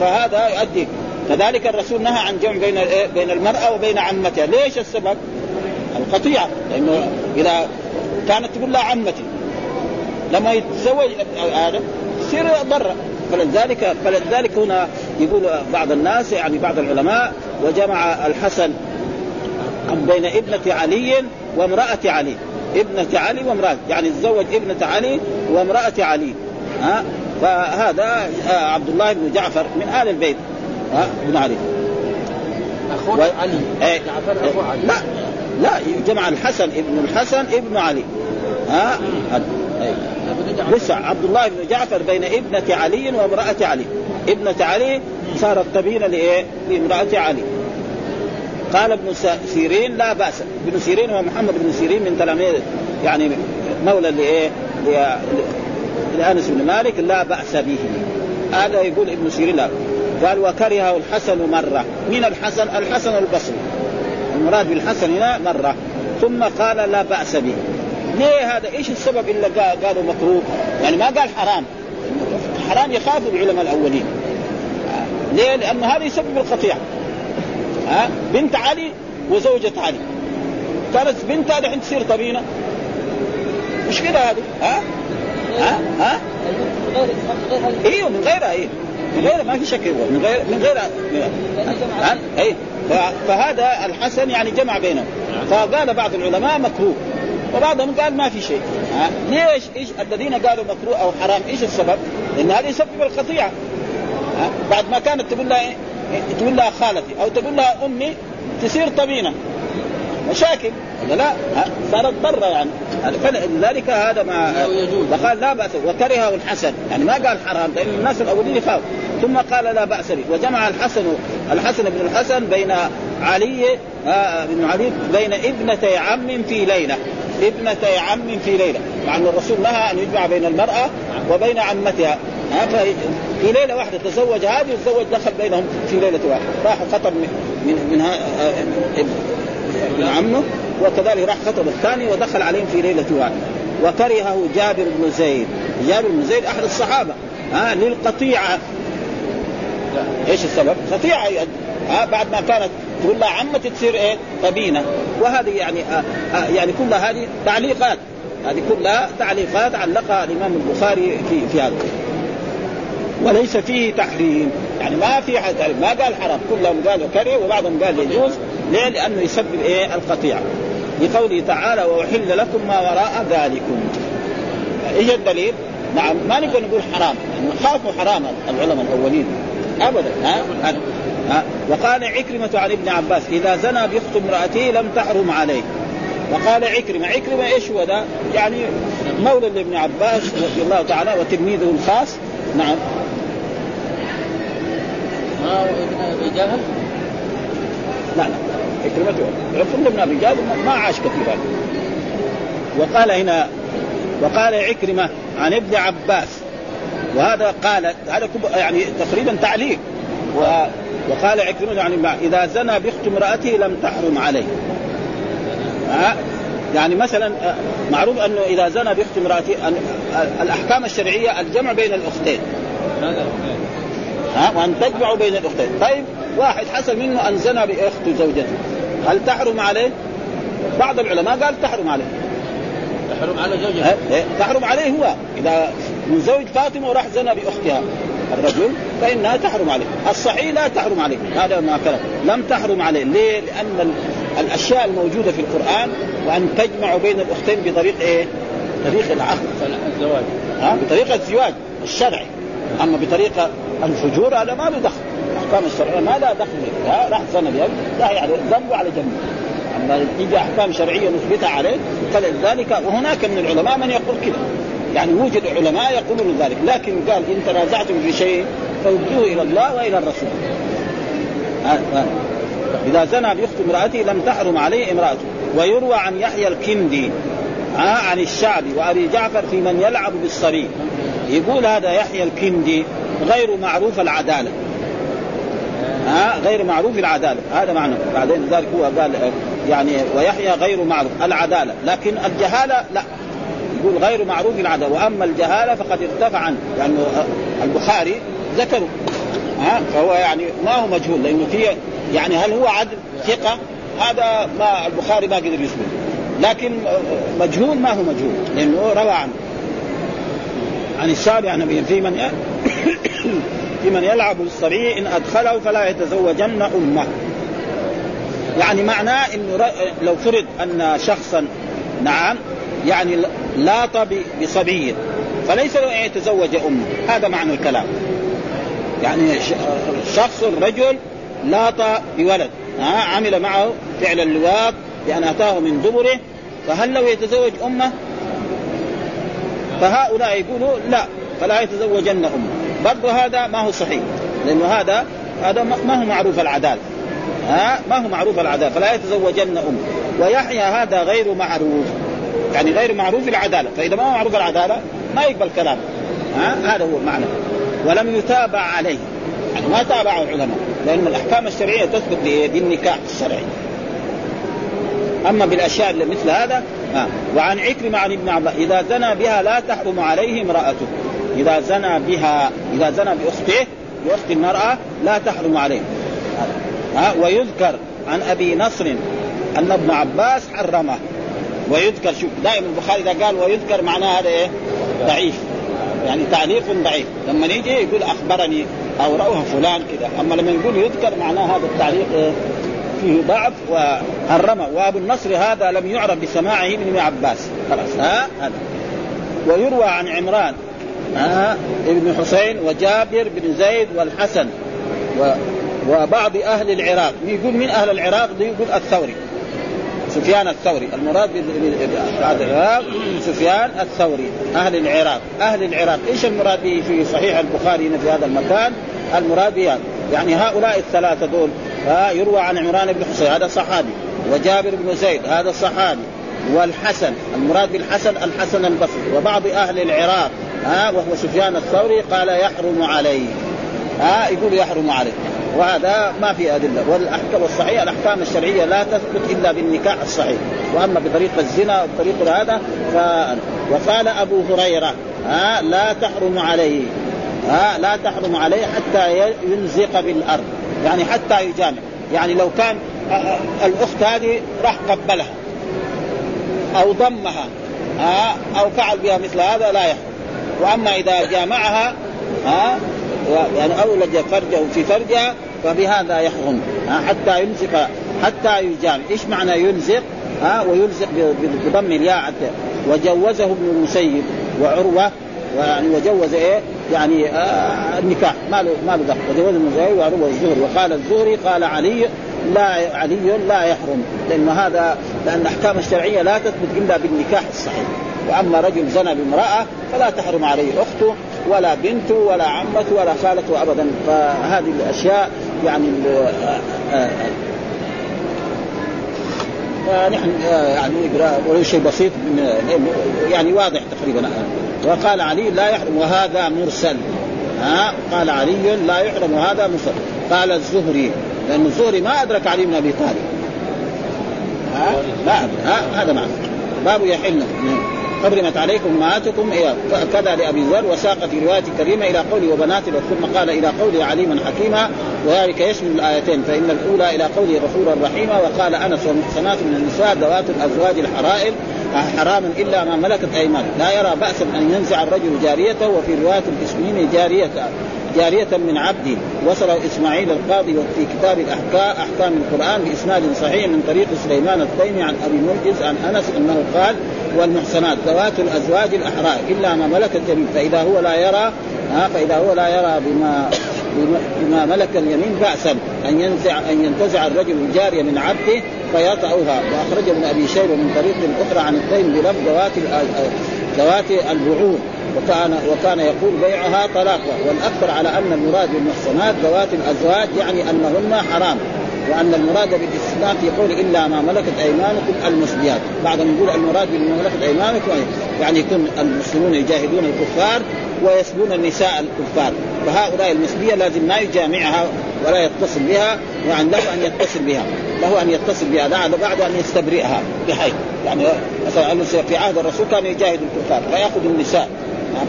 C: فهذا يؤدي كذلك الرسول نهى عن جمع بين بين المرأة وبين عمتها، ليش السبب؟ القطيعه لأنه إذا كانت تقول لها عمتي لما يتزوج هذا تصير ضره فلذلك فلذلك هنا يقول بعض الناس يعني بعض العلماء وجمع الحسن بين ابنة علي وامرأة علي. ابنة علي وامرأة يعني تزوج ابنة علي وامرأة علي. ها؟ فهذا عبد الله بن جعفر من آل البيت. ها؟ ابن علي.
B: و... علي.
C: إيه. جعفر أخو علي. لا لا جمع الحسن ابن الحسن ابن علي. ها؟ إيه. لسه عبد الله بن جعفر بين ابنة علي وامرأة علي. ابنة علي صارت طبينة لإيه؟ لامرأة علي. قال ابن سيرين لا بأس. ابن سيرين هو محمد بن سيرين من تلاميذ يعني مولى لإيه؟ لأنس بن مالك لا بأس به. هذا يقول ابن سيرين لا. قال وكرهه الحسن مرة. من الحسن؟ الحسن البصري. المراد بالحسن هنا مرة. ثم قال لا بأس به. ليه هذا؟ إيش السبب إلا قالوا مكروه؟ يعني ما قال حرام. حرام يخافوا العلماء الأولين. ليه؟ لأنه هذا يسبب القطيعه ها؟ بنت علي وزوجة علي. كانت بنتها دحين تصير طبينة. مش كده هذه؟ ها؟ ها؟ ها؟ إيوه من غيرها إيوه. من غيرها ما في شك من غير من غير اي فهذا الحسن يعني جمع بينهم. فقال بعض العلماء مكروه. وبعضهم قال ما في شيء. ها؟ ليش؟ إيش الذين قالوا مكروه أو حرام؟ إيش السبب؟ لأن هذا يسبب القطيعة. بعد ما كانت تقول لها إيه؟ تقول لها خالتي أو تقول لها أمي تصير طبينة. مشاكل. ولا لا؟ صارت ضرة يعني. فلذلك هذا ما فقال لا بأس. وكرهه الحسن. يعني ما قال حرام لأن الناس الأولين يخافوا. ثم قال لا بأس به. وجمع الحسن الحسن بن الحسن بين علي آه بن علي بين ابنتي عم في ليلة. ابنتي عم في ليلة. مع أن الرسول نهى أن يجمع بين المرأة وبين عمتها. ها في ليلة واحدة تزوج هذه وتزوج دخل بينهم في ليلة واحدة. راح خطب من من, من ابن عمه وكذلك راح خطب الثاني ودخل عليهم في ليلة واحدة. وكرهه جابر بن زيد. جابر بن زيد أحد الصحابة. ها للقطيعة. إيش السبب؟ قطيعه ها بعد ما كانت تقول لها عمتي تصير إيه؟ طبينة. وهذه يعني آه آه يعني كلها هذه تعليقات. هذه كلها تعليقات علقها الإمام البخاري في في هذا. وليس فيه تحريم. يعني ما في حد ما قال حرام. كلهم قالوا كره وبعضهم قال يجوز. ليه؟ لأنه يسبب إيه؟ القطيعه لقوله تعالى وأحل لكم ما وراء ذلكم. إيش الدليل؟ نعم ما نقدر نقول حرام. يعني خافوا حراما العلماء الأولين. ابدا ها, ها؟ وقال عكرمة عن ابن عباس إذا زنى بأخت امرأته لم تحرم عليه. وقال عكرمة عكرمة إيش هو ده؟ يعني مولى لابن عباس رضي الله تعالى وتلميذه الخاص. نعم.
B: ما ابن جهل؟
C: لا لا. عكرمة عكرمة بن أبي جهل ما عاش كثيرا. وقال هنا وقال عكرمة عن ابن عباس وهذا قال هذا يعني تقريبا تعليق. وقال عكرمة يعني إذا زنى بأخت امرأته لم تحرم عليه. ها يعني مثلا معروف أنه إذا زنى باخت امراته الأحكام الشرعية الجمع بين الأختين. ها وأن تجمعوا بين الأختين. طيب واحد حصل منه أن زنى بأخت زوجته. هل تحرم عليه؟ بعض العلماء قال تحرم عليه.
B: تحرم على زوجته
C: إيه؟ تحرم عليه هو. إذا من زوج فاطمة وراح زنى بأختها الرجل فإنها تحرم عليه، الصحيح لا تحرم عليه، هذا ما كلام، لم تحرم عليه، ليه؟ لأن الأشياء الموجودة في القرآن وأن تجمع بين الأختين بطريق إيه؟ طريق العقد
B: الزواج.
C: ها؟ بطريقه الزواج الشرعي. أما بطريقه الفجور هذا ما له دخل. الاحكام الشرعية ما لها دخل. ها؟ راح سنه بيد لا يعني ذنبه على جنبه أما تيجي أحكام شرعية نثبتها عليه فلذلك وهناك من العلماء من يقول كذا. يعني يوجد علماء يقولون ذلك لكن قال إن تنازعتم في شيء فردوه إلى الله وإلى الرسول. إذا زنى بأخت امراته لم تحرم عليه امرأته ويروى عن يحيى الكندي عن الشعبي وأبي جعفر في من يلعب بالصبي يقول هذا يحيى الكندي غير معروف العدالة. ها غير معروف العدالة. هذا معنى. بعدين ذلك هو قال يعني ويحيى غير معروف العدالة. لكن الجهالة لا. يقول غير معروف العدالة. وأما الجهالة فقد ارتفع عنه. يعني البخاري ذكره. ها؟ فهو يعني ما هو مجهول لأنه في يعني هل هو عدل ثقة؟ هذا ما البخاري ما قدر يثبت. لكن مجهول ما هو مجهول لأنه روى عنه. عن الشافعي عن في من في من يلعب بالصبي إن أدخله فلا يتزوجن أمه. يعني معناه إنه لو فرض أن شخصا نعم يعني لاط بصبي فليس له أن يتزوج أمه. هذا معنى الكلام. يعني شخص رجل لاط بولد ها عمل معه فعل اللواط بان أتاه من دبره فهل لو يتزوج أمه؟ فهؤلاء يقولوا لا فلا يتزوجن أمه. برضه هذا ما هو صحيح لأنه هذا هذا ما هو معروف العدالة. ها؟ ما هو معروف العدالة. فلا يتزوجن امه ويحيى هذا غير معروف. يعني غير معروف العدالة. فإذا ما هو معروف العدالة ما يقبل كلامه ها؟ هذا هو المعنى. ولم يتابع عليه. يعني ما تابعه العلماء. لأن الأحكام الشرعية تثبت بالنكاح الشرعي. أما بالأشياء اللي مثل هذا آه. وعن عكرمة عن ابن عباس إذا زنى بها لا تحرم عليه امرأته. إذا زنى بها إذا زنى بأخته بأخت المرأة لا تحرم عليه. ها. ويذكر عن أبي نصر أن ابن عباس حرمه ويذكر شوف دائما البخاري إذا قال ويذكر معناه هذا إيه؟ ضعيف يعني تعليق ضعيف لما يجي يقول أخبرني أو روى فلان كذا أما لما يقول يذكر معناه هذا التعليق إيه؟ فيه ضعف وحرمه وأبو النصر هذا لم يعرف بسماعه من ابن عباس خلاص ها هذا ويروى عن عمران ها ابن حسين وجابر بن زيد والحسن و وبعض أهل العراق. يقول من أهل العراق؟ يقول الثوري. سفيان الثوري. المراد بعد العراق سفيان الثوري أهل العراق. أهل العراق. إيش المراد به في صحيح البخاري هنا في هذا المكان؟ المراد به يعني هؤلاء الثلاثة دول ها يروى عن عمران بن حسين هذا صحابي وجابر بن زيد هذا صحابي والحسن. المراد بالحسن الحسن البصري. وبعض أهل العراق ها وهو سفيان الثوري قال يحرم عليه. ها يقول يحرم عليه. وهذا ما في أدلة. والأحكام الصحيحة الأحكام الشرعية لا تثبت إلا بالنكاح الصحيح. وأما بطريق الزنا وبطريق هذا ف... وقال أبو هريرة ها لا تحرم عليه. ها لا تحرم عليه حتى يلزق بالأرض. يعني حتى يجامع. يعني لو كان الأخت هذه راح قبلها أو ضمها ها أو فعل بها مثل هذا لا يحرم. وأما إذا جامعها ها يعني أولج فرجه في فرجها فبهذا يحرم حتى يلزق حتى يجامع إيش معنى يلزق؟ ها ويلزق بضم الياء وجوزه ابن المسيب وعروة ويعني وجوز إيه؟ يعني آه النكاح. ما له ما له دخل. وجوز المسيب وعروة الزهري وقال الزهري قال علي لا علي لا يحرم. لأن هذا لأن الأحكام الشرعية لا تثبت إلا بالنكاح الصحيح. وأما رجل زنى بامرأة فلا تحرم عليه. أخته ولا بنته ولا عمته ولا خالته ابدا. فهذه الأشياء يعني فنحن يعني نقرأ ولو شيء بسيط يعني واضح تقريبا. وقال علي لا يحرم وهذا مرسل. ها قال علي لا يحرم وهذا مرسل. قال الزهري لأن الزهري ما أدرك علي بن أبي طالب. ها لا ها هذا معنى باب يحل. حرمت عليكم أمهاتكم كذا لأبي ذر وساق في رواية كريمة إلى قوله وبنات ثم قال إلى قوله عليما حكيما وذلك يشمل الآيتين فإن الأولى إلى قوله غفورا رحيما وقال أنس والمحصنات من النساء ذوات الأزواج الحرائر حراما إلا ما ملكت ايمانه لا يرى بأسا أن ينزع الرجل جاريته وفي رواية الإسمين جاريه جارية من عبد وصله إسماعيل القاضي في كتاب الأحكام أحكام القرآن بإسناد صحيح من طريق سليمان التيمي عن أبي منجز عن أنس أنه قال والمحصنات ذوات الأزواج الأحرار إلا ما ملكت يمين فإذا هو لا يرى ها فإذا هو لا يرى بما بما ملك اليمين بأسا أن ينزع أن ينتزع الرجل الجارية من عبده فيطأها وأخرجه ابن أبي شيبة من طريق أخرى عن التيم بلفظ ذوات ذوات البعور وكان وكان يقول بيعها طلاقها والأكثر على أن المراد بالمحصنات ذوات الأزواج يعني أنهن حرام وأن المراد بالاستثناء في قول إلا ما ملكت أيمانكم المسلمات بعد ما نقول المراد بما ملكت أيمانكم يعني يكون المسلمون يجاهدون الكفار ويسبون النساء الكفار. فهؤلاء المسلميه لازم ما يجامعها ولا يتصل بها يعني له أن يتصل بها له أن يتصل بها بعد أن يستبرئها بحيث يعني مثلا في عهد الرسول كان يجاهد الكفار فياخذ النساء.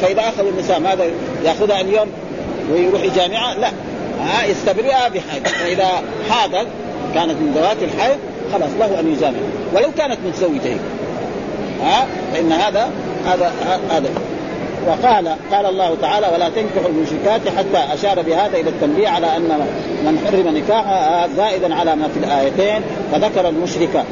C: فإذا اخذوا النساء ماذا يأخذها اليوم ويروح يجامعها لا. ها يستبرئها بحيض فإذا حاضت كانت من ذوات الحيض خلاص له أن يجامع. ولو كانت متزوجة. ها فإن هذا هذا هذا. وقال قال الله تعالى ولا تنكحوا المشركات حتى أشار بهذا إلى التنبيه على أن من حرم نكاحها زائدا على ما في الآيتين فذكر المشركه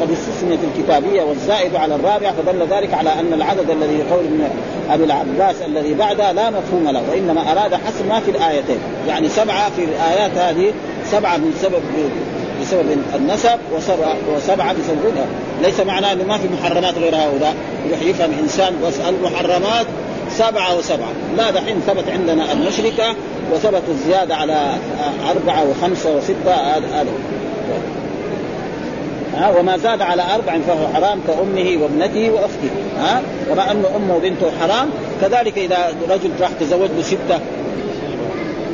C: قد استثنيت الكتابية والزائد على الرابع فدل ذلك على أن العدد الذي يقول من أبي العباس الذي بعده لا مفهوم له وإنما أراد حسب ما في الآيتين. يعني سبعة في الآيات هذه سبعة من سبب بسبب النسب وسبعه وسبعة بسبب ليس معناه أنه ما في محرمات غير هؤلاء. يروح يفهم إنسان بس المحرمات سبعة وسبعة. لا دحين ثبت عندنا المشركة وثبت الزيادة على أربعة وخمسة وستة هذا. ها وما زاد على أربع فهو حرام كأمه وابنته وأخته ها؟ كما أن أمه وبنته حرام. كذلك إذا رجل راح تزوج له ستة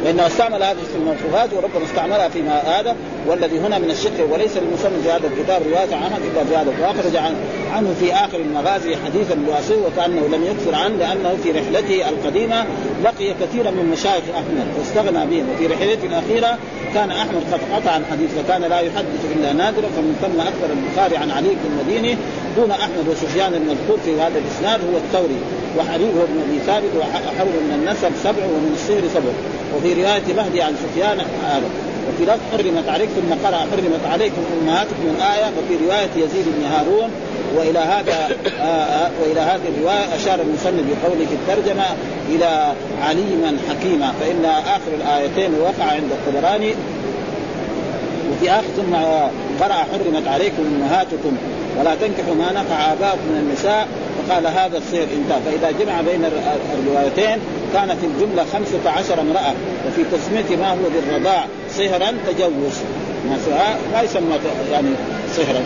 C: لأنه استعمل هذه في الموصوفات وربما استعملها فيما هذا والذي هنا من الشق وليس للمصنف في هذا الكتاب رواية عنه الا في هذا وأخرج عن عنه في آخر المغازي حديثا الواسي وكأنه لم يكثر عنه لأنه في رحلته القديمة لقي كثيرا من مشايخ أحمد واستغنى بهم. وفي رحلته الأخيرة كان أحمد قد قطع الحديث فكان لا يحدث إلا نادرا فمن ثم أكثر البخاري عن علي بن المديني دون أحمد وسفيان المذكور في هذا الإسناد هو الثوري وحريب هو ابن أبي ثابت وحرب من النسب سبع ومن السهر سبع. وفي رواية مهدي عن سفيان هذا. وفي لفظ حرمت عليكم ثم قرأ حرمت عليكم أمهاتكم الآية وفي رواية يزيد بن هارون. وإلى هذا آه, آه، وإلى هذه الرواية أشار المصنف بقوله في الترجمة إلى عليما حكيما. فإن آخر الآيتين وقع عند الطبراني. وفي آخر ثم قرأ حرمت عليكم أمهاتكم. ولا تنكحوا ما نقع آباؤكم من النساء. فقال هذا الصير انتهى فإذا جمع بين الروايتين كانت الجملة خمسة عشر امرأة وفي تسمية ما هو بالرضاع صهرا تجوز. ما يسمى يعني صهرا.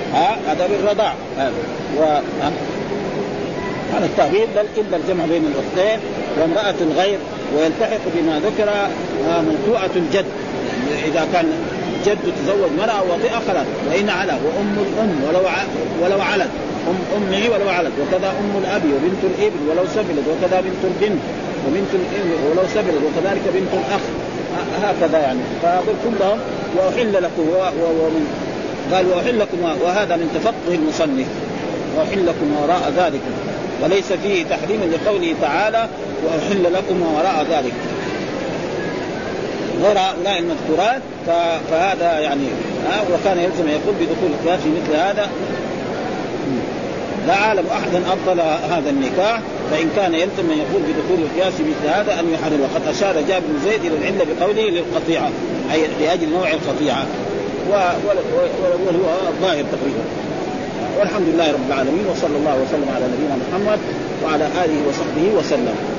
C: هذا بالرضاع. و هذا التأويل بل إلا الجمع بين الأختين وامرأة الغير ويلتحق بما ذكر موضوعة الجد. يعني إذا كان جد تزوج مرأة وطئة خلاص وإن على وأم الأم ولو ولو علت. أم أمه ولو علت. وكذا أم الأب وبنت الابن ولو سبلت. وكذا بنت البنت وبنت الابن ولو سبلت. وكذلك بنت الأخ. هكذا يعني. فهذول كلهم وأحل لكم ومن قال وأحل لكم وهذا من تفقه المصنف. وأحل لكم وراء ذلك. وليس فيه تحريم لقوله تعالى وأحل لكم وراء ذلك. غير هؤلاء المذكورات. فهذا يعني وكان يلزم يقول بدخول القياس في مثل هذا. لا أعلم أحدا أبطل هذا النكاح فإن كان يلزم من يقول بدخول القياس مثل هذا أن يحرم. وقد أشار جابر بن زيد إلى العلة بقوله للقطيعة أي لأجل نوع القطيعة. وهو الظاهر تقريبا. والحمد لله رب العالمين وصلى الله وسلم على نبينا محمد وعلى آله وصحبه وسلم.